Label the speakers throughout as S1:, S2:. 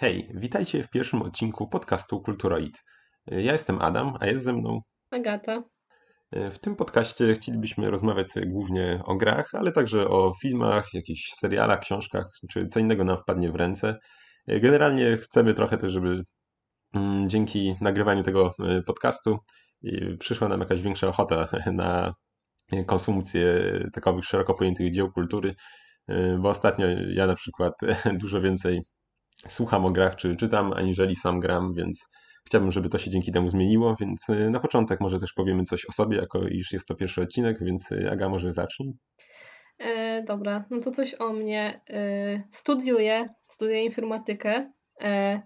S1: Hej, witajcie w pierwszym odcinku podcastu Kulturoid. Ja jestem Adam, a jest ze mną
S2: Agata.
S1: W tym podcaście chcielibyśmy rozmawiać głównie o grach, ale także o filmach, jakichś serialach, książkach, czy co innego nam wpadnie w ręce. Generalnie chcemy trochę też, żeby mm, dzięki nagrywaniu tego e, podcastu przyszła nam jakaś większa ochota na konsumpcję takowych szeroko pojętych dzieł kultury, e, bo ostatnio ja na przykład dużo więcej słucham o grach, czy czytam, aniżeli sam gram, więc chciałbym, żeby to się dzięki temu zmieniło, więc y, na początek może też powiemy coś o sobie, jako iż jest to pierwszy odcinek, więc y, Aga może zacznij.
S2: E, dobra, no to coś o mnie. E, studiuję, studiuję informatykę. E,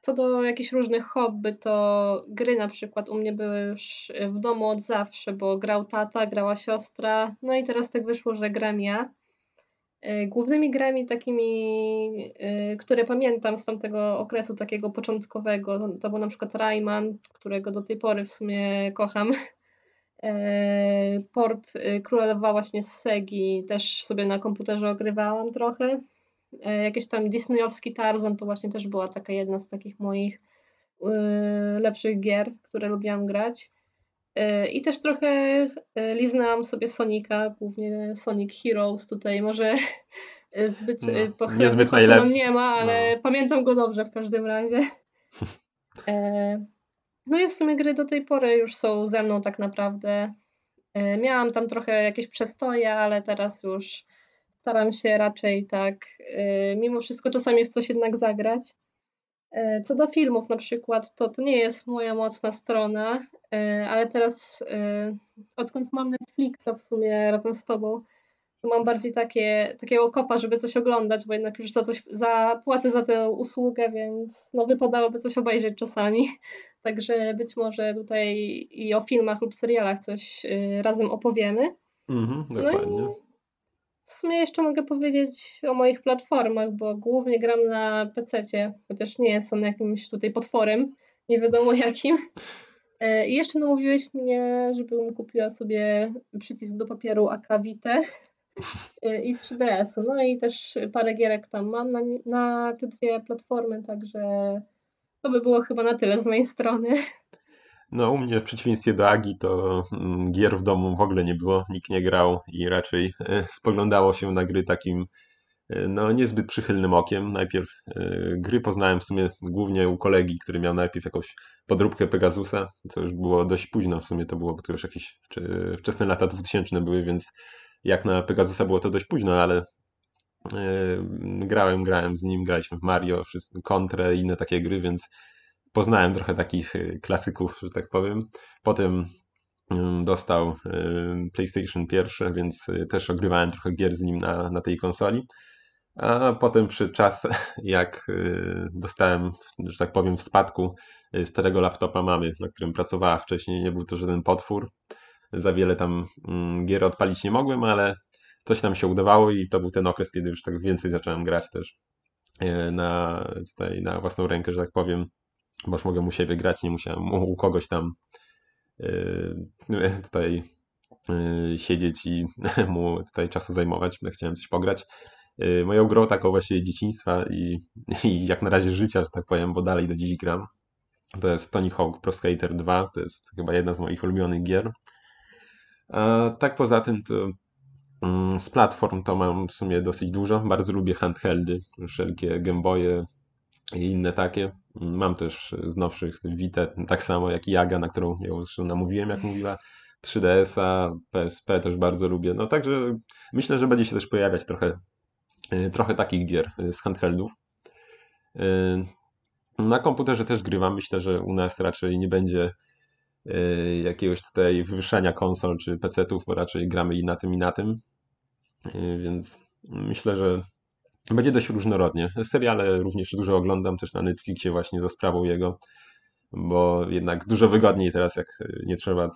S2: co do jakichś różnych hobby, to gry na przykład u mnie były już w domu od zawsze, bo grał tata, grała siostra, no i teraz tak wyszło, że gram ja. E, głównymi grami takimi, e, które pamiętam z tamtego okresu takiego początkowego, to, był na przykład Rayman, którego do tej pory w sumie kocham. E, port Królowa właśnie z Segi też sobie na komputerze ogrywałam trochę. Jakieś tam disneyowski Tarzan to właśnie też była taka jedna z takich moich lepszych gier, które lubiłam grać. E, I też trochę e, liznęłam sobie Sonika, głównie Sonic Heroes tutaj może zbyt no, e,
S1: pochlebnych
S2: nie ma, ale no. pamiętam go dobrze w każdym razie. No i w sumie gry do tej pory już są ze mną tak naprawdę. Miałam tam trochę jakieś przestoje, ale teraz już staram się raczej tak mimo wszystko czasami w coś jednak zagrać. E, co do filmów na przykład, to to nie jest moja mocna strona, e, ale teraz e, odkąd mam Netflixa w sumie razem z tobą, to mam bardziej takie, takiego kopa, żeby coś oglądać, bo jednak już za coś zapłacę za tę usługę, więc no wypadałoby coś obejrzeć czasami. Także być może tutaj i o filmach lub serialach coś razem opowiemy.
S1: Mhm, dokładnie. No
S2: w sumie jeszcze mogę powiedzieć o moich platformach, bo głównie gram na PC, chociaż nie jest on jakimś tutaj potworem, nie wiadomo jakim. E, I jeszcze namówiłeś mnie, żebym kupiła sobie przycisk do papieru Akavite i 3DS. No i też parę gierek tam mam na, na te dwie platformy, także to by było chyba na tyle z mojej strony.
S1: No, u mnie w przeciwieństwie do Agi to mm, gier w domu w ogóle nie było, nikt nie grał i raczej e, spoglądało się na gry takim e, no, niezbyt przychylnym okiem. Najpierw e, gry poznałem w sumie głównie u kolegi, który miał najpierw jakąś podróbkę Pegasusa, co już było dość późno w sumie, to było, to już jakieś wczesne lata 2000 były, więc jak na Pegasusa było to dość późno, ale grałem, grałem z nim, graliśmy w Mario, Kontrę i inne takie gry, więc poznałem trochę takich y, klasyków, że tak powiem. Potem dostał y, PlayStation pierwsze, więc y, też ogrywałem trochę gier z nim na, na tej konsoli. A potem przy czas, jak dostałem, że tak powiem, w spadku starego laptopa mamy, na którym pracowała wcześniej, nie był to żaden potwór. Za wiele tam gier odpalić nie mogłem, ale coś nam się udawało i to był ten okres, kiedy już tak więcej zacząłem grać też na, tutaj na własną rękę, że tak powiem bo już mogę u siebie grać, nie musiałem u, kogoś tam yy, tutaj yy, siedzieć i mu tutaj czasu zajmować, chciałem coś pograć. Yy, moją grą taką właśnie dzieciństwa i, i jak na razie życia, że tak powiem, bo dalej do dziś gram, to jest Tony Hawk Pro Skater 2, to jest chyba jedna z moich ulubionych gier. A tak poza tym to mm, z platform to mam w sumie dosyć dużo. Bardzo lubię handheldy, wszelkie Gameboye i inne takie. Mam też z nowszych Vita, tak samo jak i Jaga, na którą ją już namówiłem, jak mówiła. 3DS-a, PSP też bardzo lubię. No także myślę, że będzie się też pojawiać trochę, y, trochę takich gier y, z handheldów. Y, na komputerze też grywam. Myślę, że u nas raczej nie będzie jakiegoś tutaj wywyższania konsol czy PC-ów, bo raczej gramy i na tym, i na tym. Więc myślę, że będzie dość różnorodnie. Seriale również dużo oglądam też na Netflixie właśnie za sprawą jego, bo jednak dużo wygodniej teraz, jak nie trzeba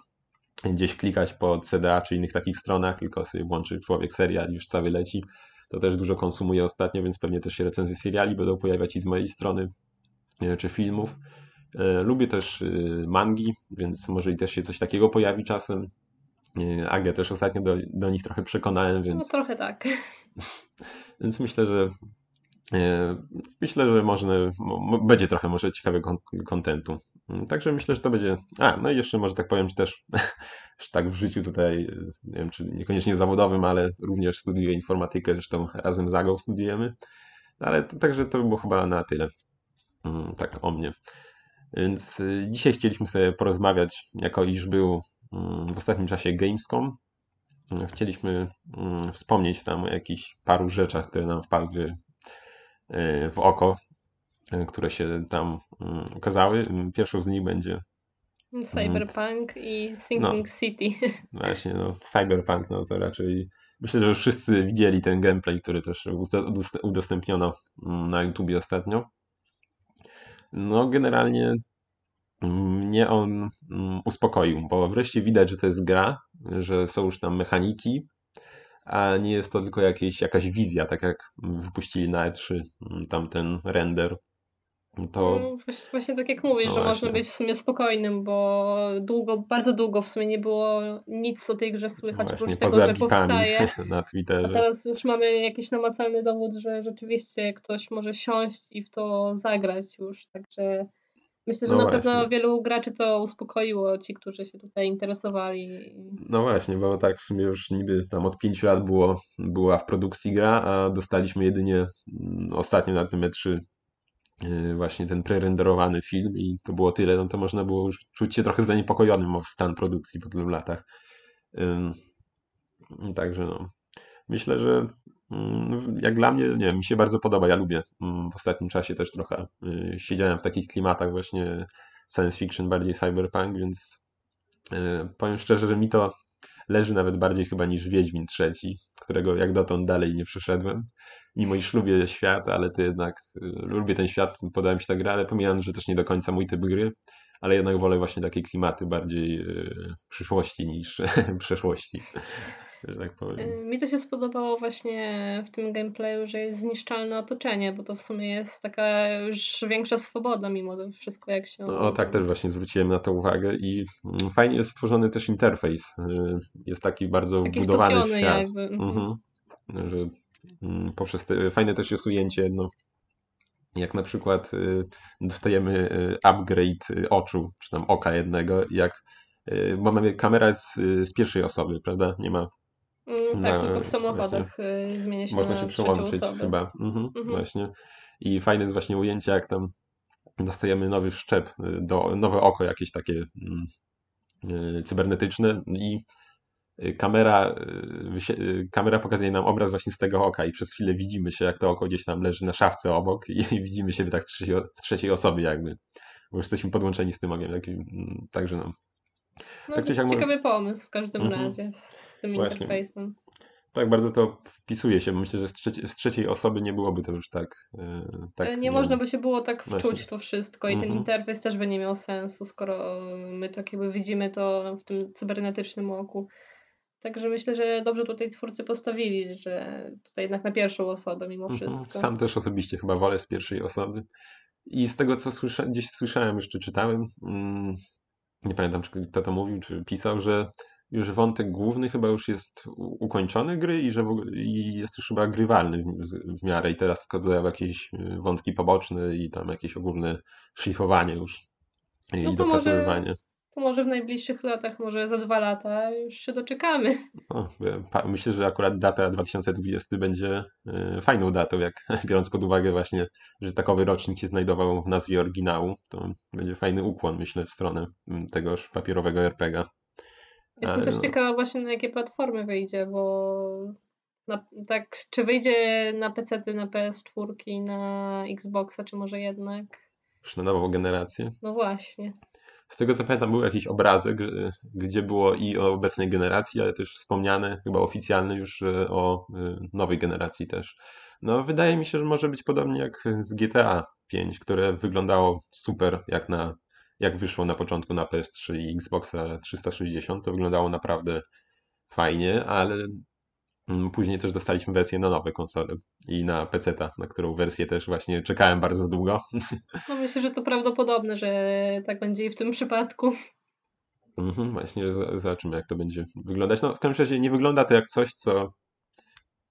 S1: gdzieś klikać po CDA czy innych takich stronach, tylko sobie włączy człowiek serial i już cały leci. To też dużo konsumuję ostatnio, więc pewnie też się recenzje seriali będą pojawiać i z mojej strony, e, czy filmów. E, lubię też e, mangi, więc może i też się coś takiego pojawi czasem. Agę też ostatnio do, do nich trochę przekonałem, więc...
S2: No trochę tak.
S1: Więc myślę, że E, myślę, że można, będzie trochę może ciekawego kontentu. Także myślę, że to będzie. A, no i jeszcze może tak powiem, też że tak w życiu tutaj, nie wiem, czy niekoniecznie zawodowym, ale również studiuję informatykę, zresztą razem z Agą studiujemy. Ale to, także to było chyba na tyle. Mm, tak o mnie. Więc y, dzisiaj chcieliśmy sobie porozmawiać, jako iż był mm, w ostatnim czasie Gamescom. Chcieliśmy mm, wspomnieć tam o jakichś paru rzeczach, które nam wpadły y, w oko, y, które się tam ukazały. Pierwszą z nich będzie
S2: Cyberpunk i Sinking no, City.
S1: Właśnie, no, Cyberpunk, no to raczej myślę, że już wszyscy widzieli ten gameplay, który też udostępniono na YouTubie ostatnio. No, generalnie mnie on mm, uspokoił, bo wreszcie widać, że to jest gra, że są już tam mechaniki, a nie jest to tylko jakieś, jakaś wizja, tak jak wypuścili na E3 mm, tamten render.
S2: To... No, właśnie tak jak mówisz, no że właśnie. można być w sumie spokojnym, bo długo, bardzo długo w sumie nie było nic o tej grze słychać, no oprócz tego, że powstaje.
S1: Na Twitterze.
S2: A teraz już mamy jakiś namacalny dowód, że rzeczywiście ktoś może siąść i w to zagrać już, także Myślę, że no na właśnie. pewno wielu graczy to uspokoiło, ci, którzy się tutaj interesowali.
S1: No właśnie, bo tak w sumie już niby tam od 5 lat było, była w produkcji gra, a dostaliśmy jedynie mm, ostatnio na tym E3 y, właśnie ten prerenderowany film i to było tyle, no to można było już czuć się trochę zaniepokojonym o stan produkcji po tylu latach. Także no, myślę, że jak dla mnie, nie mi się bardzo podoba, ja lubię. Mm, w ostatnim czasie też trochę y, siedziałem w takich klimatach właśnie science fiction, bardziej cyberpunk, więc y, powiem szczerze, że mi to leży nawet bardziej chyba niż Wiedźmin trzeci, którego jak dotąd dalej nie przeszedłem. Mimo iż lubię świat, ale to jednak y, lubię ten świat, podoba mi się ta gra, ale pomijam, że też nie do końca mój typ gry, ale jednak wolę właśnie takie klimaty bardziej przyszłości niż przeszłości że tak powiem.
S2: Y, mi to się spodobało właśnie w tym gameplayu, że jest zniszczalne otoczenie, bo to w sumie jest taka już większa swoboda mimo to wszystko, jak się...
S1: O, tak też właśnie zwróciłem na to uwagę i mm, fajnie jest stworzony też interfejs. Y, jest taki bardzo taki wbudowany w świat. Jakby. Mhm. Że mm, poprzez te, fajne też jest ujęcie, no, jak na przykład y, dostajemy upgrade oczu, czy tam oka jednego, jak bo mamy kamera z, z pierwszej osoby, prawda? Nie ma
S2: Mm, tak, tylko w samochodach właśnie, y, zmienia się Można się przełączyć chyba.
S1: Mhm, mhm. Właśnie. I fajne jest właśnie ujęcie, jak tam dostajemy nowy szczep, y, do, nowe oko jakieś takie mm, y, cybernetyczne i kamera, kamera pokazuje nam obraz właśnie z tego oka i przez chwilę widzimy się, jak to oko gdzieś tam leży na szafce obok i, widzimy siebie tak z trzeciej, z trzeciej osoby jakby, bo jesteśmy podłączeni z tym okiem, mm, także no,
S2: no, tak to jest ciekawy pomysł w każdym mhm. razie z tym Właśnie. interfejsem.
S1: Tak, bardzo to wpisuje się. Myślę, że z, trzeci, z trzeciej osoby nie byłoby to już tak. Yy, tak
S2: nie, nie można by się było tak wczuć Właśnie. w to wszystko i ten mhm. interfejs też by nie miał sensu, skoro my tak jakby widzimy to w tym cybernetycznym oku. Także myślę, że dobrze tutaj twórcy postawili, że tutaj jednak na pierwszą osobę mimo mhm. wszystko.
S1: Sam też osobiście chyba wolę z pierwszej osoby. I z tego, co słysza, gdzieś słyszałem, jeszcze czytałem, mm, nie pamiętam, czy kto to mówił, czy pisał, że już wątek główny chyba już jest ukończony gry i że ogóle, i jest już chyba grywalny w, w miarę i teraz tylko dodają jakieś y, wątki poboczne i tam jakieś ogólne szlifowanie już i no dopracowywanie. Może,
S2: to może w najbliższych latach, może za dwa lata już się doczekamy.
S1: No, myślę, że akurat data 2020 będzie y, fajną datą, jak biorąc pod uwagę właśnie, że takowy rocznik się znajdował w nazwie oryginału, to będzie fajny ukłon, myślę, w stronę tegoż papierowego RPGa.
S2: Jestem Ale też no. ciekawa właśnie na jakie platformy wyjdzie, bo na, tak, czy wyjdzie na PC, na PS4, na Xboxa, czy może jednak.
S1: Już na nową generację.
S2: No właśnie.
S1: Z tego co pamiętam, był jakiś obrazek, gdzie było i o obecnej generacji, ale też wspomniane, chyba oficjalne już o y, nowej generacji też. No, wydaje mi się, że może być podobnie jak z GTA 5, które wyglądało super, jak, na, jak wyszło na początku na PS3 i Xboxa 360. To wyglądało naprawdę fajnie, ale później też dostaliśmy wersję na nowe konsole i na PC, na którą wersję też właśnie czekałem bardzo długo.
S2: No myślę, że to prawdopodobne, że tak będzie i w tym przypadku.
S1: Mhm, właśnie zobaczymy, jak to będzie wyglądać. No, w każdym razie nie wygląda to jak coś, co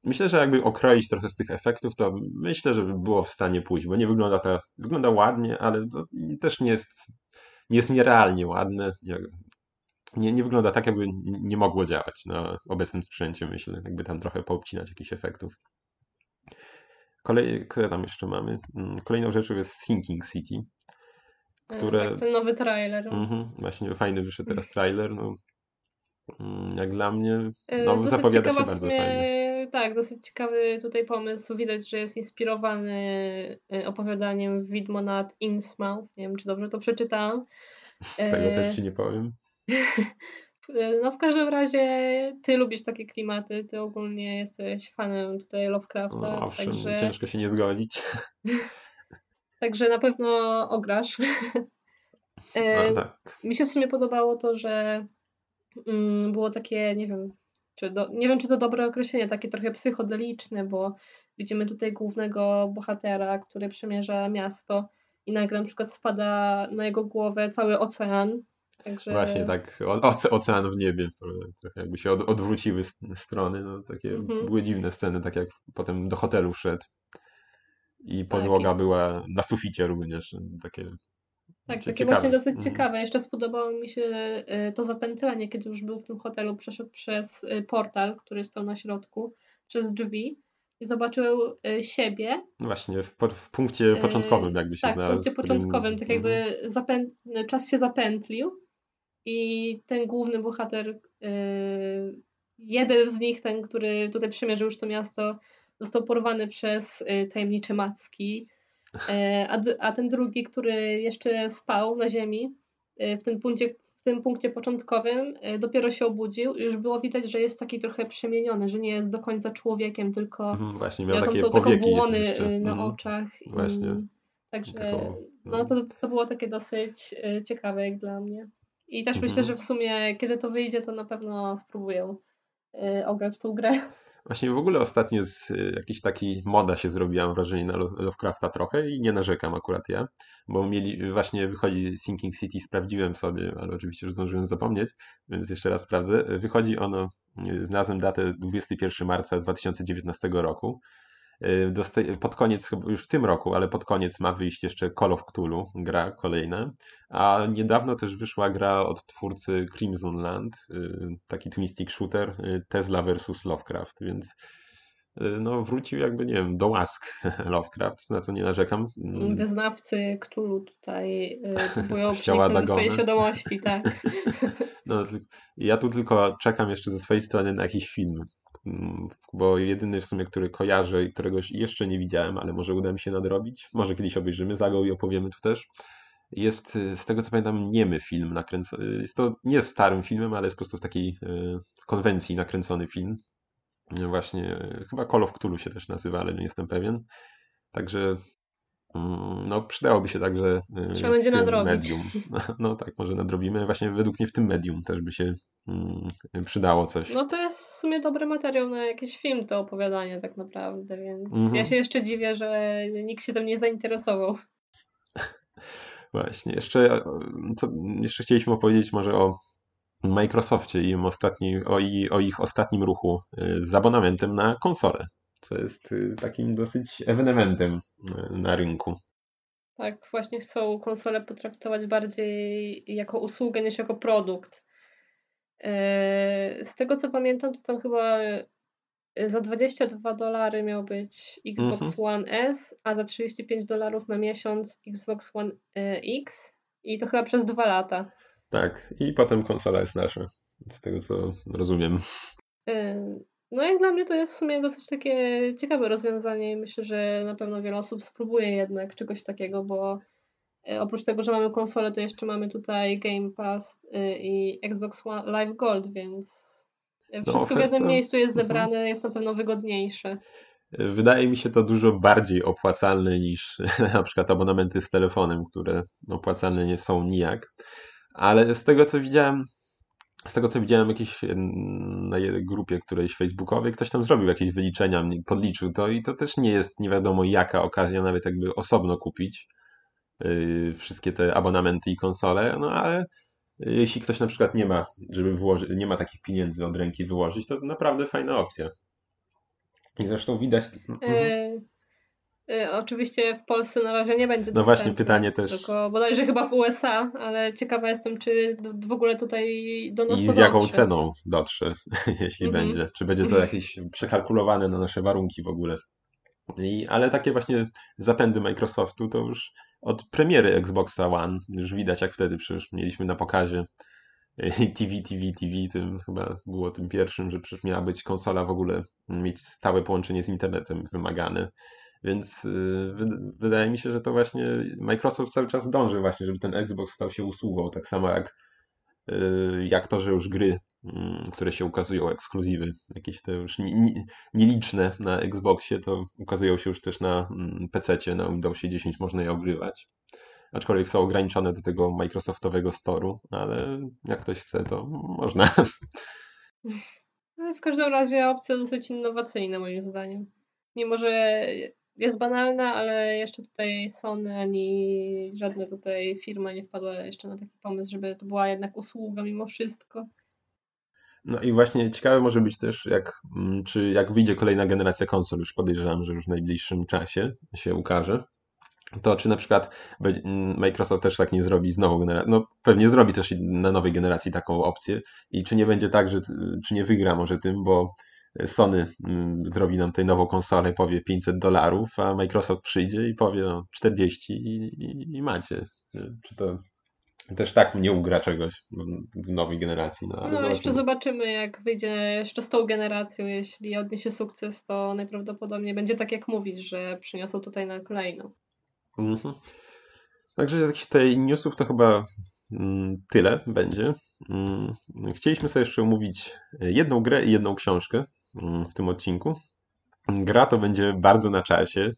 S1: myślę, że jakby okroić trochę z tych efektów, to myślę, że by było w stanie pójść, bo nie wygląda to, wygląda ładnie, ale to też nie jest, nie jest nierealnie ładne. Nie, nie, wygląda tak, jakby nie mogło działać na obecnym sprzęcie, myślę, jakby tam trochę poobcinać jakichś efektów. Kolej, które tam jeszcze mamy? Mm, kolejną rzeczą jest Sinking City,
S2: E,
S1: które...
S2: Tak, ten nowy trailer.
S1: Mhm, właśnie fajny wyszedł teraz trailer, no, mm, jak dla mnie,
S2: E,
S1: no
S2: dosyć
S1: zapowiada się bardzo
S2: sumie,
S1: fajnie.
S2: Tak, dosyć ciekawy tutaj pomysł. Widać, że jest inspirowany e, opowiadaniem Widmo nad Innsmouth. Nie wiem, czy dobrze to przeczytałam.
S1: Tego
S2: E,
S1: też ci nie powiem.
S2: No w każdym razie ty lubisz takie klimaty, ty ogólnie jesteś fanem tutaj Lovecrafta,
S1: No, owszem,
S2: także,
S1: ciężko się nie zgodzić.
S2: także na pewno ograsz. E,
S1: No, tak.
S2: Mi się w sumie podobało to, że mm, było takie, nie wiem, czy do, nie wiem, czy to dobre określenie, takie trochę psychodeliczne, bo widzimy tutaj głównego bohatera, który przemierza miasto i nagle na przykład spada na jego głowę cały ocean. Także
S1: Właśnie tak, oce, ocean w niebie, trochę jakby się od, odwróciły strony, no takie
S2: Mhm.
S1: były dziwne sceny, tak jak potem do hotelu wszedł i
S2: Tak,
S1: podłoga
S2: i-
S1: była na suficie również, takie
S2: Tak, takie
S1: ciekawe.
S2: właśnie dosyć
S1: Mhm.
S2: ciekawe. Jeszcze spodobało mi się y, to zapętlenie, kiedy już był w tym hotelu, przeszedł przez y, portal, który stał na środku, przez drzwi i zobaczył y, siebie.
S1: No Właśnie, w, po- w punkcie początkowym jakby się
S2: Tak, w
S1: znalazł.
S2: punkcie
S1: w którym-
S2: początkowym, tak jakby
S1: Mhm.
S2: zapę... czas się zapętlił i ten główny bohater, y, jeden z nich, ten, który tutaj przemierzył już to miasto, został porwany przez y, tajemnicze macki, E, a, a ten drugi, który jeszcze spał na ziemi, e, w tym punkcie, w tym punkcie początkowym, dopiero się obudził. Już było widać, że jest taki trochę przemieniony, że nie jest do końca człowiekiem, tylko
S1: Mhm, Właśnie, miał
S2: miał
S1: takie
S2: to,
S1: powieki
S2: błony
S1: jeszcze.
S2: na
S1: Mhm.
S2: oczach. i-
S1: Właśnie.
S2: Także
S1: Taką,
S2: no, to, to było takie dosyć ciekawe jak dla mnie. I też
S1: Mhm.
S2: myślę, że w sumie, kiedy to wyjdzie, to na pewno spróbuję e, ograć tą grę.
S1: Właśnie w ogóle ostatnio z y, jakiś taki moda się zrobiła, mam wrażenie, na Lo- Lovecrafta trochę i nie narzekam akurat ja, bo mieli, właśnie wychodzi Sinking City, sprawdziłem sobie, ale oczywiście już zdążyłem zapomnieć, więc jeszcze raz sprawdzę. Wychodzi ono, y, znalazłem datę 21 marca 2019 roku. Y, Pod koniec, już w tym roku, ale pod koniec ma wyjść jeszcze Call of Cthulhu, gra kolejna. A niedawno też wyszła gra od twórcy Crimson Land, y, taki twisting shooter, y, Tesla vs Lovecraft, więc no wrócił jakby, nie wiem, do łask Lovecraft, na co nie narzekam. Mm,
S2: Wyznawcy Cthulhu tutaj próbują przeniknąć do swojej świadomości, tak.
S1: No, ja tu tylko czekam jeszcze ze swojej strony na jakiś film, bo jedyny w sumie, który kojarzę i którego jeszcze nie widziałem, ale może uda mi się nadrobić, może kiedyś obejrzymy Zagą i opowiemy tu też, jest y, z tego co pamiętam niemy film nakręcony, jest to nie starym filmem, ale jest po prostu w takiej y, konwencji nakręcony film, Y, właśnie, y, chyba Call of Cthulhu się też nazywa, ale nie jestem pewien, także mm, no przydałoby się także y,
S2: Trzeba będzie nadrobić.
S1: medium. No tak, może nadrobimy. Właśnie według mnie w tym medium też by się mm, przydało coś.
S2: No to jest w sumie dobry materiał na jakiś film, to opowiadanie tak naprawdę, więc
S1: Mhm.
S2: ja się jeszcze dziwię, że nikt się tym nie zainteresował.
S1: Właśnie, jeszcze, e, co, jeszcze chcieliśmy opowiedzieć może o Microsoftie i, ostatni, o, i o ich ostatnim ruchu y, z abonamentem na konsolę, co jest y, takim dosyć ewenementem na rynku.
S2: Tak, właśnie chcą konsolę potraktować bardziej jako usługę niż jako produkt. Eee, Z tego co pamiętam, to tam chyba e, za 22 dolary miał być Xbox
S1: Mhm.
S2: One S, a za 35 dolarów na miesiąc Xbox One e, X i to chyba przez dwa lata.
S1: Tak, i potem konsola jest nasza, z tego co rozumiem.
S2: Yy, No jak dla mnie to jest w sumie dosyć takie ciekawe rozwiązanie i myślę, że na pewno wiele osób spróbuje jednak czegoś takiego, bo yy, oprócz tego, że mamy konsolę, to jeszcze mamy tutaj Game Pass yy, i Xbox One Live Gold, więc yy, wszystko w jednym miejscu jest
S1: mhm.
S2: zebrane, jest na pewno wygodniejsze.
S1: Wydaje mi się to dużo bardziej opłacalne niż na przykład abonamenty z telefonem, które opłacalne nie są nijak. Ale z tego co widziałem, z tego co widziałem jakieś mm, na grupie którejś facebookowej, ktoś tam zrobił jakieś wyliczenia, podliczył to i to też nie jest nie wiadomo jaka okazja, nawet jakby osobno kupić wszystkie te abonamenty i konsole, no ale jeśli ktoś na przykład nie ma, żeby wyłożyć, nie ma takich pieniędzy od ręki wyłożyć, to naprawdę fajna opcja. I zresztą widać.
S2: Mhm. Y, oczywiście w Polsce na razie nie będzie
S1: No właśnie pytanie też.
S2: Tylko bodajże chyba w USA, ale ciekawa jestem, czy w ogóle tutaj do nas
S1: I z jaką
S2: dotrze.
S1: ceną dotrze, jeśli
S2: Mhm.
S1: będzie. Czy będzie to jakieś przekalkulowane na nasze warunki w ogóle. I, ale takie właśnie zapędy Microsoftu to już od premiery Xboxa One już widać, jak wtedy przecież mieliśmy na pokazie TV, TV, TV, tym chyba było tym pierwszym, że przecież miała być konsola w ogóle mieć stałe połączenie z internetem wymagane. Więc y, wydaje mi się, że to właśnie Microsoft cały czas dąży właśnie, żeby ten Xbox stał się usługą, tak samo jak, y, jak to, że już gry, które się ukazują, ekskluzywy, jakieś te już nieliczne na Xboxie, to ukazują się już też na mm, PC, na Windowsie 10 można je ogrywać. Aczkolwiek są ograniczone do tego Microsoftowego storu, ale jak ktoś chce, to można.
S2: w każdym razie opcja dosyć innowacyjna moim zdaniem. Mimo, że jest banalna, ale jeszcze tutaj Sony ani żadna tutaj firma nie wpadła jeszcze na taki pomysł, żeby to była jednak usługa mimo wszystko.
S1: No i właśnie ciekawe może być też, jak, mm, czy jak wyjdzie kolejna generacja konsol, już podejrzewam, że już w najbliższym czasie się ukaże, to czy na przykład mm, Microsoft też tak nie zrobi z nową generacją, no pewnie zrobi też na nowej generacji taką opcję i czy nie będzie tak, że czy nie wygra może tym, bo Sony mm, zrobi nam tutaj nową konsolę i powie 500 dolarów, a Microsoft przyjdzie i powie no, 40 i, i, i macie. Czy to też tak nie ugra czegoś w nowej generacji.
S2: No, no jeszcze zobaczymy, jak wyjdzie jeszcze z tą generacją. Jeśli odniesie sukces, to najprawdopodobniej będzie tak, jak mówisz, że przyniosą tutaj na kolejną.
S1: Mhm. Także z jakichś tej newsów to chyba mm, tyle będzie. Mm, chcieliśmy sobie jeszcze omówić jedną grę i jedną książkę. Mm, w tym odcinku. Gra to będzie bardzo na czasie,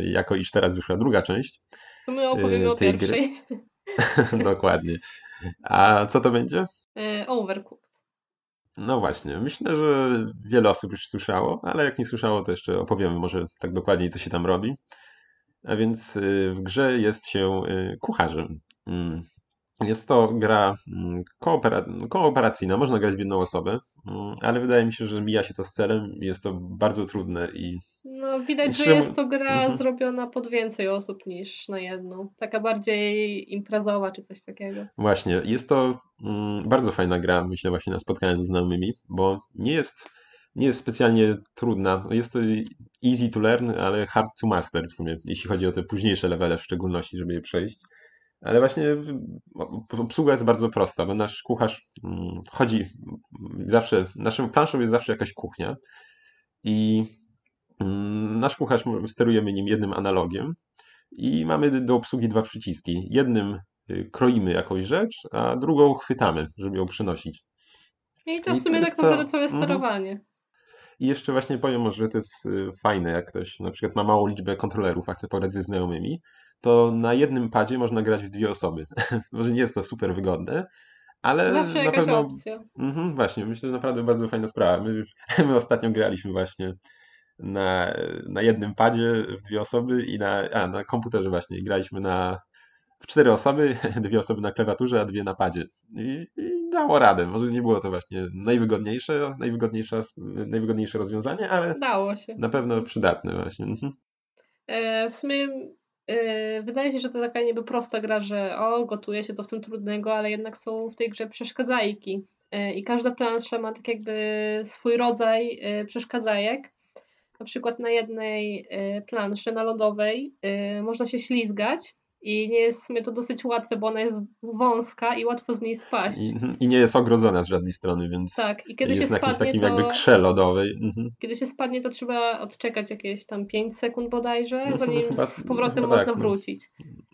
S1: jako iż teraz wyszła druga część.
S2: To my opowiemy o pierwszej.
S1: Dokładnie. A co to będzie?
S2: E, Overcooked.
S1: No właśnie, myślę, że wiele osób już słyszało, ale jak nie słyszało, to jeszcze opowiemy może tak dokładniej, co się tam robi. A więc y, w grze jest się y, kucharzem. Jest to gra mm, koopera- kooperacyjna, można grać w jedną osobę, mm, ale wydaje mi się, że mija się to z celem. Jest to bardzo trudne i.
S2: No, widać, że jest to gra mhm. zrobiona pod więcej osób niż na jedną. Taka bardziej imprezowa czy coś takiego.
S1: Właśnie, jest to mm, bardzo fajna gra, myślę, właśnie na spotkaniu ze znajomymi, bo nie jest, nie jest specjalnie trudna. Jest to easy to learn, ale hard to master w sumie, jeśli chodzi o te późniejsze levele w szczególności, żeby je przejść. Ale właśnie obsługa jest bardzo prosta, bo nasz kucharz mm, chodzi zawsze, naszą planszą jest zawsze jakaś kuchnia i mm, nasz kucharz sterujemy nim jednym analogiem i mamy do obsługi dwa przyciski. Jednym y, kroimy jakąś rzecz, a drugą chwytamy, żeby ją przynosić.
S2: I to w sumie tak naprawdę całe mhm. sterowanie.
S1: I jeszcze właśnie powiem może, że to jest y, fajne, jak ktoś na przykład ma małą liczbę kontrolerów, a chce pograć ze znajomymi, to na jednym padzie można grać w dwie osoby. Może nie jest to super wygodne, ale
S2: Zawsze
S1: na pewno...
S2: opcja.
S1: Mhm, właśnie, myślę, że naprawdę bardzo fajna sprawa. My, my ostatnio graliśmy właśnie na, na jednym padzie w dwie osoby i na, a, na komputerze właśnie. Graliśmy na w cztery osoby, dwie osoby na klawiaturze, a dwie na padzie. I, I, dało radę. Może nie było to właśnie najwygodniejsze, najwygodniejsze, najwygodniejsze rozwiązanie, ale
S2: dało się.
S1: na pewno przydatne właśnie. Mhm.
S2: E, w sumie wydaje się, że to taka niby prosta gra, że o, gotuje się, co w tym trudnego, ale jednak są w tej grze przeszkadzajki. Yy, I każda plansza ma tak jakby swój rodzaj yy, przeszkadzajek. Na przykład na jednej planszy, na lodowej, można się ślizgać, i nie jest sumie to dosyć łatwe, bo ona jest wąska i łatwo z niej spaść. I,
S1: i nie jest ogrodzona z żadnej strony, więc
S2: tak. I kiedy
S1: jest
S2: się
S1: na
S2: spadnie,
S1: takim
S2: to...
S1: jakby krze lodowej. Mhm.
S2: Kiedy się spadnie, to trzeba odczekać jakieś tam 5 sekund bodajże, no, zanim chyba, z powrotem można tak, no. wrócić.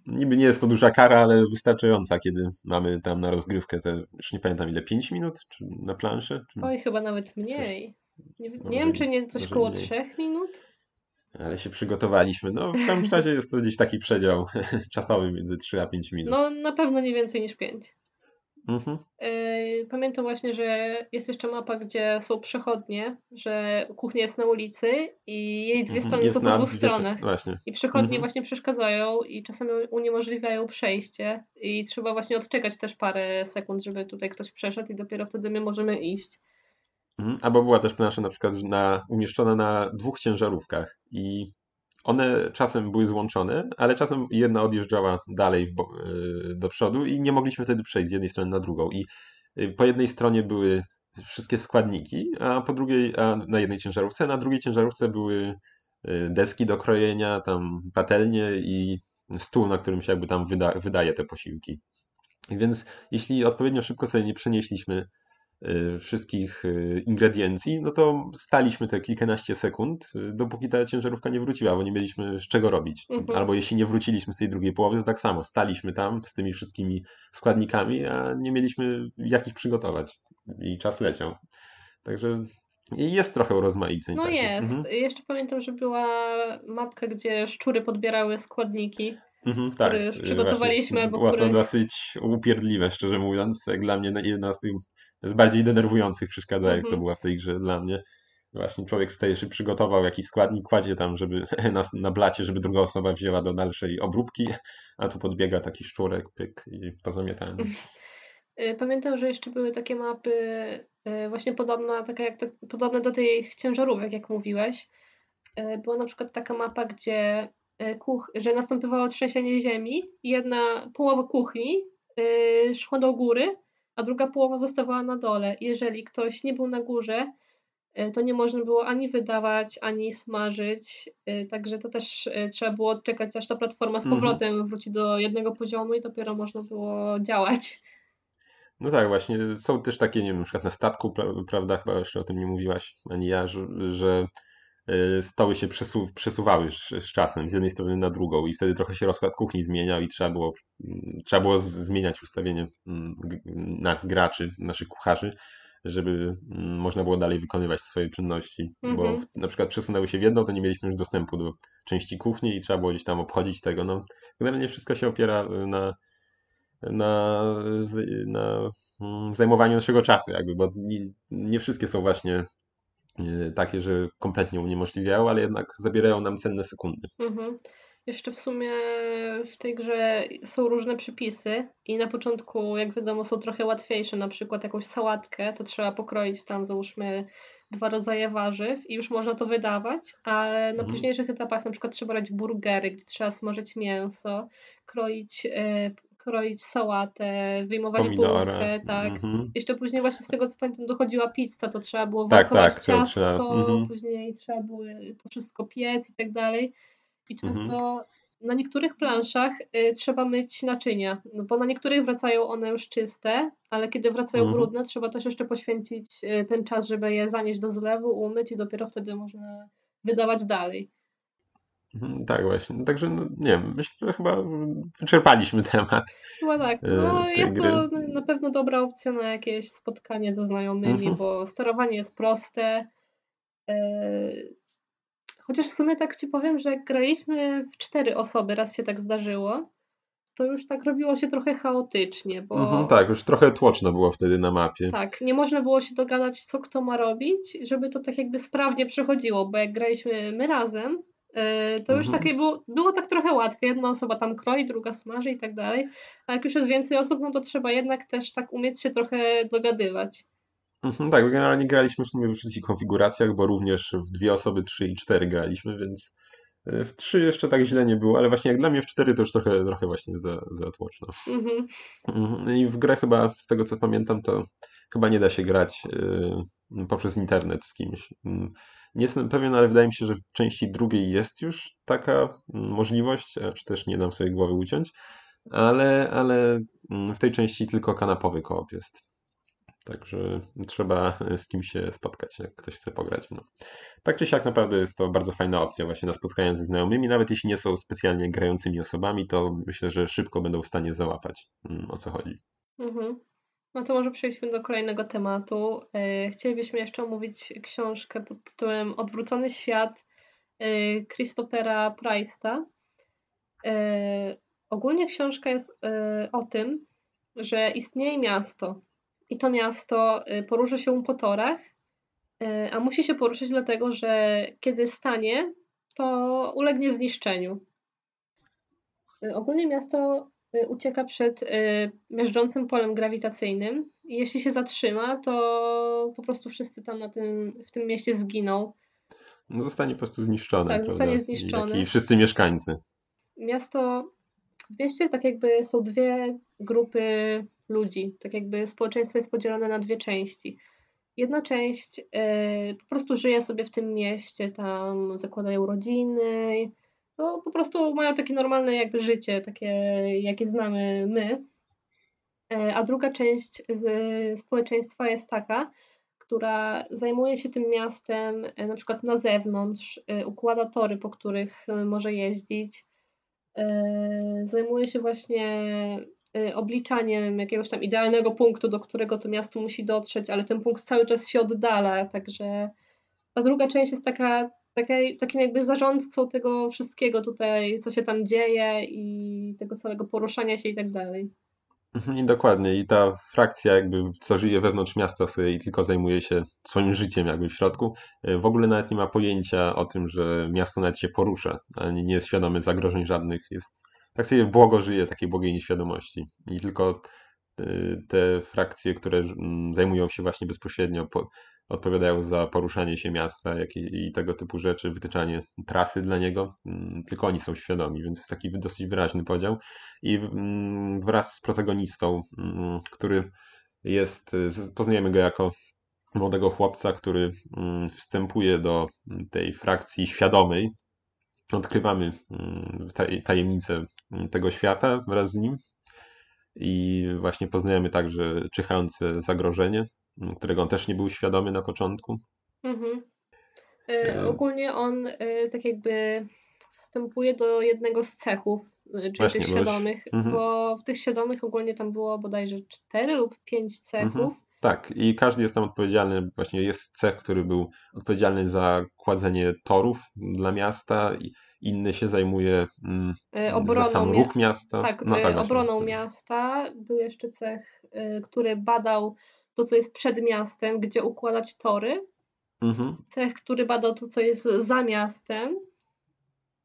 S1: No. Niby nie jest to duża kara, ale wystarczająca, kiedy mamy tam na rozgrywkę te, już nie pamiętam ile, 5 minut czy na planszę? Czy...
S2: Oj, chyba nawet mniej. Nie, nie wiem, czy nie coś koło 3 minut?
S1: Ale się przygotowaliśmy. No, w każdym razie jest to gdzieś taki przedział czasowy między 3 a 5 minut.
S2: No, na pewno nie więcej niż 5.
S1: Mhm.
S2: Yy, pamiętam właśnie, że jest jeszcze mapa, gdzie są przechodnie, że kuchnia jest na ulicy i jej dwie mhm. strony jest są po dwóch stronach.
S1: Właśnie.
S2: I przechodnie mhm. właśnie przeszkadzają i czasami uniemożliwiają przejście i trzeba właśnie odczekać też parę sekund, żeby tutaj ktoś przeszedł i dopiero wtedy my możemy iść.
S1: Mhm. Albo była też plansza na przykład na, umieszczona na dwóch ciężarówkach i one czasem były złączone, ale czasem jedna odjeżdżała dalej y, do przodu i nie mogliśmy wtedy przejść z jednej strony na drugą. I y, po jednej stronie były wszystkie składniki, a po drugiej, a na jednej ciężarówce, na drugiej ciężarówce były y, deski do krojenia, tam patelnie i stół, na którym się jakby tam wyda, wydaje te posiłki. Więc jeśli odpowiednio szybko sobie nie przenieśliśmy wszystkich y, ingrediencji, no to staliśmy te kilkanaście sekund, y, dopóki ta ciężarówka nie wróciła, bo nie mieliśmy z czego robić. Mhm. Albo jeśli nie wróciliśmy z tej drugiej połowy, to tak samo, staliśmy tam z tymi wszystkimi składnikami, a nie mieliśmy jak ich przygotować i czas leciał. Także jest trochę rozmaiceń.
S2: No jest. Mhm. Jeszcze pamiętam, że była mapka, gdzie szczury podbierały składniki. Mhm, tak, które już przygotowaliśmy, albo
S1: Było to dosyć upierdliwe, szczerze mówiąc. Jak dla mnie jedna z tych z bardziej denerwujących przeszkadzajek -hmm. to była w tej grze dla mnie. Właśnie człowiek staje się przygotował jakiś składnik, kładzie tam, żeby na, na blacie, żeby druga osoba wzięła do dalszej obróbki, a tu podbiega taki szczurek, pyk i pozamiatany.
S2: Y, pamiętam, że jeszcze były takie mapy y, właśnie podobne, takie jak te, podobne do tych ciężarówek, jak mówiłeś. Y, była na przykład taka mapa, gdzie kuch, że następowało trzęsienie ziemi i jedna połowa kuchni szła do góry, a druga połowa zostawała na dole. Jeżeli ktoś nie był na górze, e, to nie można było ani wydawać, ani smażyć. E, także to też e, trzeba było czekać, aż ta platforma z mhm. powrotem wróci do jednego poziomu i dopiero można było działać.
S1: No tak, właśnie. Są też takie, nie wiem, na przykład na statku, prawda, chyba jeszcze o tym nie mówiłaś, ani ja, że, że stoły się przesu przesuwały z, czasem z jednej strony na drugą i wtedy trochę się rozkład kuchni zmieniał i trzeba było, mm, trzeba było zmieniać ustawienie mm, nas graczy, naszych kucharzy, żeby mm, można było dalej wykonywać swoje czynności, mm -hmm. bo mhm. na przykład przesunęły się w jedną, to nie mieliśmy już dostępu do części kuchni i trzeba było gdzieś tam obchodzić tego. No, generalnie wszystko się opiera na, na, na zajmowaniu naszego czasu jakby, bo nie, nie wszystkie są właśnie takie, że kompletnie uniemożliwiają, ale jednak zabierają nam cenne sekundy.
S2: Mhm. Jeszcze w sumie w tej grze są różne przypisy i na początku, jak wiadomo, są trochę łatwiejsze, na przykład jakąś sałatkę, to trzeba pokroić tam załóżmy dwa rodzaje warzyw i już można to wydawać, ale na mhm. późniejszych etapach na przykład trzeba brać burgery, gdzie trzeba smażyć mięso, kroić e, kroić sałatę, wyjmować Pomidora. bułkę, tak. Mhm. Jeszcze później właśnie z tego co pamiętam dochodziła pizza, to trzeba było tak, tak, ciasto, trzeba. Mhm. później trzeba było to wszystko piec i tak dalej. I często mhm. na niektórych planszach y, trzeba myć naczynia, no bo na niektórych wracają one już czyste, ale kiedy wracają brudne, trzeba też jeszcze poświęcić y, ten czas, żeby je zanieść do zlewu, umyć i dopiero wtedy można wydawać dalej.
S1: Mhm, tak, właśnie. No, także, no, nie wiem, myślę, że chyba wyczerpaliśmy temat.
S2: Chyba tak. No, jest gry. to na pewno dobra opcja na jakieś spotkanie ze znajomymi, mhm. bo sterowanie jest proste. E, chociaż w sumie tak ci powiem, że jak graliśmy w cztery osoby, raz się tak zdarzyło, to już tak robiło się trochę chaotycznie, bo... Mhm,
S1: tak, już trochę tłoczno było wtedy na mapie.
S2: Tak, nie można było się dogadać, co kto ma robić, żeby to tak jakby sprawnie przechodziło, bo jak graliśmy my razem, E, to już mhm. takie było, było tak trochę łatwiej. Jedna osoba tam kroi, druga smaży i tak dalej. A jak już jest więcej osób, no to trzeba jednak też tak umieć się trochę dogadywać.
S1: Mhm, tak, generalnie graliśmy w sumie we wszystkich konfiguracjach, bo również w dwie osoby, trzy i cztery graliśmy, więc e, w trzy jeszcze tak źle nie było, ale właśnie jak dla mnie w cztery to już trochę, trochę właśnie za, za tłoczno. Mhm. mhm. I w grę chyba, z tego co pamiętam, to chyba nie da się grać y, poprzez internet z kimś. Mm, nie jestem pewien, ale wydaje mi się, że w części drugiej jest już taka mm, możliwość, czy też nie dam sobie głowy uciąć, ale, ale mm, w tej części tylko kanapowy koop jest. Także trzeba z kim się spotkać, jak ktoś chce pograć. No. Tak czy siak naprawdę jest to bardzo fajna opcja właśnie na spotkania ze znajomymi, nawet jeśli nie są specjalnie grającymi osobami, to myślę, że szybko będą w stanie załapać o co chodzi.
S2: Mhm. No to może przejdźmy do kolejnego tematu. E, chcielibyśmy jeszcze omówić książkę pod tytułem Odwrócony świat e, Christophera Price'a. E, ogólnie książka jest o tym, że istnieje miasto i to miasto porusza się po torach, a musi się poruszać dlatego, że kiedy stanie, to ulegnie zniszczeniu. Ogólnie miasto ucieka przed y, miażdżącym polem grawitacyjnym. I jeśli się zatrzyma, to po prostu wszyscy tam na tym, w tym mieście zginą.
S1: No zostanie po prostu zniszczone.
S2: Tak,
S1: prawda?
S2: zostanie zniszczone.
S1: I wszyscy mieszkańcy.
S2: Miasto, w mieście tak jakby są dwie grupy ludzi. Tak jakby społeczeństwo jest podzielone na dwie części. Jedna część y, po prostu żyje sobie w tym mieście, tam zakładają rodziny, no po prostu mają takie normalne jakby życie, takie jakie znamy my. E, a druga część z społeczeństwa jest taka, która zajmuje się tym miastem e, na przykład na zewnątrz, e, układa tory, po których może jeździć, zajmuje się właśnie obliczaniem jakiegoś tam idealnego punktu, do którego to miasto musi dotrzeć, ale ten punkt cały czas się oddala, także ta druga część jest taka takie, takim jakby zarządcą tego wszystkiego tutaj, co się tam dzieje i tego całego poruszania się i tak dalej.
S1: Mhm, I dokładnie. I ta frakcja jakby, co żyje wewnątrz miasta sobie i tylko zajmuje się swoim życiem jakby w środku, e, w ogóle nawet nie ma pojęcia o tym, że miasto nawet się porusza, ani nie jest świadomy zagrożeń żadnych. Jest, tak sobie błogo żyje, takiej błogiej nieświadomości. I tylko e, te frakcje, które mm, zajmują się właśnie bezpośrednio odpowiadają za poruszanie się miasta jak i, i tego typu rzeczy, wytyczanie trasy dla niego, mm, tylko oni są świadomi, więc jest taki dosyć wyraźny podział. I mm, wraz z protagonistą, mm, który jest, poznajemy go jako młodego chłopca, który wstępuje do tej frakcji świadomej. Odkrywamy tajemnicę tego świata wraz z nim i właśnie poznajemy także czyhające zagrożenie, którego on też nie był świadomy na początku. Mhm.
S2: E, ogólnie on e, tak jakby wstępuje do jednego z cechów, e, czyli Właśnie, tych świadomych, mhm. bo w tych świadomych ogólnie tam było bodajże cztery lub pięć cechów. Mhm.
S1: Tak, i każdy jest tam odpowiedzialny, właśnie jest cech, który był odpowiedzialny za kładzenie torów dla miasta, inny się zajmuje mm, obroną za sam ruch miasta.
S2: Tak, no, tak obroną miasta. Był jeszcze cech, który badał to, co jest przed miastem, gdzie układać tory. Mhm. Cech, który badał to, co jest za miastem,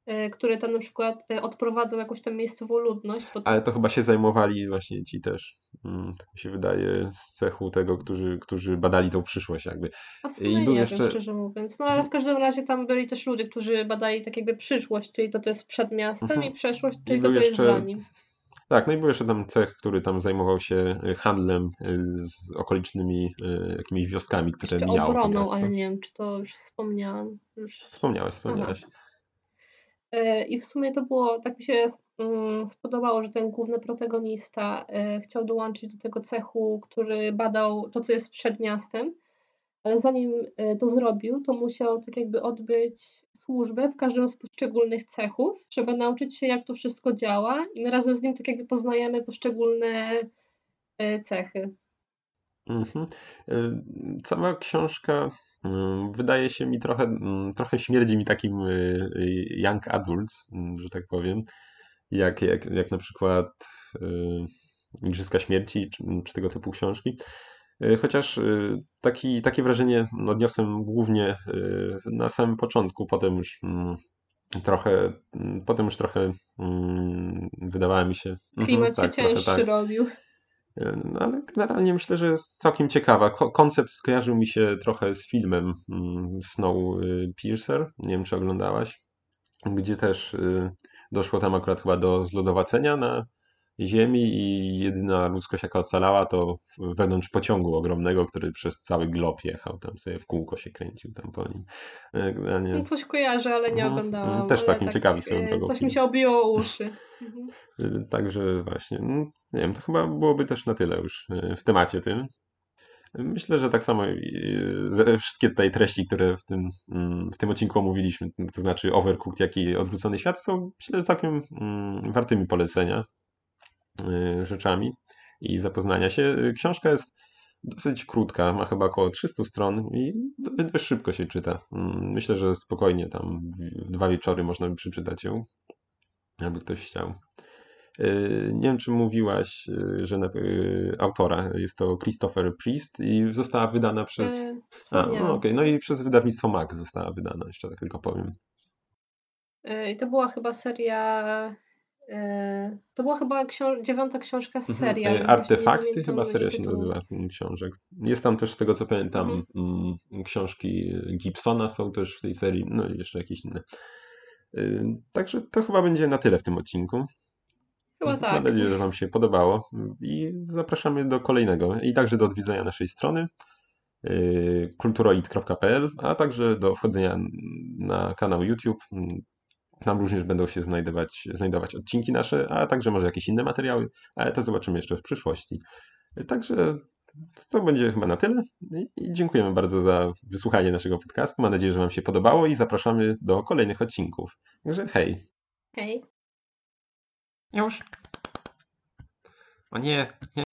S2: e, które tam na przykład e, odprowadzą jakąś tam miejscową ludność.
S1: Ale to chyba się zajmowali właśnie ci też, mm, tak mi się wydaje, z cechu tego, którzy, którzy badali tą przyszłość jakby.
S2: A w sumie nie jeszcze... wiem, szczerze mówiąc. No ale w każdym razie tam byli też ludzie, którzy badali tak jakby przyszłość, czyli to, co jest przed miastem mhm. i przeszłość, czyli I to, co jeszcze... jest za nim.
S1: Tak, no i był jeszcze tam cech, który tam zajmował się y, handlem y, z okolicznymi y, jakimiś wioskami, które jeszcze mijało obroną,
S2: to ale nie wiem, czy to już wspomniałam. Już...
S1: Wspomniałeś, wspomniałeś.
S2: E, I w sumie to było, tak mi się mm, spodobało, że ten główny protagonista e, chciał dołączyć do tego cechu, który badał to, co jest przed miastem ale zanim e, to zrobił, to musiał tak jakby odbyć służbę w każdym z poszczególnych cechów. Trzeba nauczyć się, jak to wszystko działa i my razem z nim tak jakby poznajemy poszczególne e, cechy.
S1: Mhm. E, cała książka wydaje się mi trochę, trochę śmierdzi mi takim young adults, że tak powiem, jak, jak, jak na przykład Igrzyska Śmierci czy, czy tego typu książki. E, chociaż e, taki, takie wrażenie odniosłem głównie e, na samym początku, potem już mm, trochę, mm, potem już trochę mm, wydawała mi się...
S2: Mhm, Klimat tak, się cięższy tak. robił.
S1: No, ale generalnie myślę, że jest całkiem ciekawa. Koncept skojarzył mi się trochę z filmem Snowpiercer. Nie wiem, czy oglądałaś. Gdzie też doszło tam akurat chyba do zlodowacenia na Ziemi i jedyna ludzkość jaka ocalała to wewnątrz pociągu ogromnego, który przez cały glob jechał, tam sobie w kółko się kręcił tam po nim.
S2: E, nie... No coś kojarzę, ale nie mhm. oglądałam.
S1: Też takim tak, ciekawi swoją
S2: e,
S1: drogą.
S2: Coś mi się obiło uszy.
S1: Mhm. E, także właśnie, no, nie wiem, to chyba byłoby też na tyle już w temacie tym. Myślę, że tak samo wszystkie tutaj treści, które w tym, mm, w tym odcinku omówiliśmy, to znaczy Overcooked, jak i Odwrócony Świat, są myślę, że całkiem mm, wartymi polecenia. Y, rzeczami i zapoznania się. Książka jest dosyć krótka, ma chyba około 300 stron i dość szybko się czyta. Mm, myślę, że spokojnie tam w dwa wieczory można by przeczytać ją, aby ktoś chciał. Y, nie wiem, czy mówiłaś, y, że autora jest to Christopher Priest i została wydana przez. Yy,
S2: A, no,
S1: okay. no i przez wydawnictwo Max została wydana, jeszcze tak tylko powiem.
S2: I to była chyba seria E, to była chyba książ dziewiąta książka z
S1: Mhm.
S2: serii.
S1: E,
S2: właśnie nie
S1: Artefakty chyba seria się nazywa książek. Jest tam też z tego co pamiętam
S2: Mhm.
S1: mm, książki Gibsona są też w tej serii, no i jeszcze jakieś inne. Y, Także to chyba będzie na tyle w tym odcinku.
S2: Chyba
S1: Mam
S2: tak.
S1: nadzieję, że Wam się podobało i zapraszamy do kolejnego i także do odwiedzenia naszej strony kulturoid.pl, a także do wchodzenia na kanał YouTube. Tam również będą się znajdować, znajdować odcinki nasze, a także może jakieś inne materiały, ale to zobaczymy jeszcze w przyszłości. Także to będzie chyba na tyle i dziękujemy bardzo za wysłuchanie naszego podcastu. Mam nadzieję, że Wam się podobało i zapraszamy do kolejnych odcinków. Także hej!
S2: Hej.
S1: Już. O nie, nie.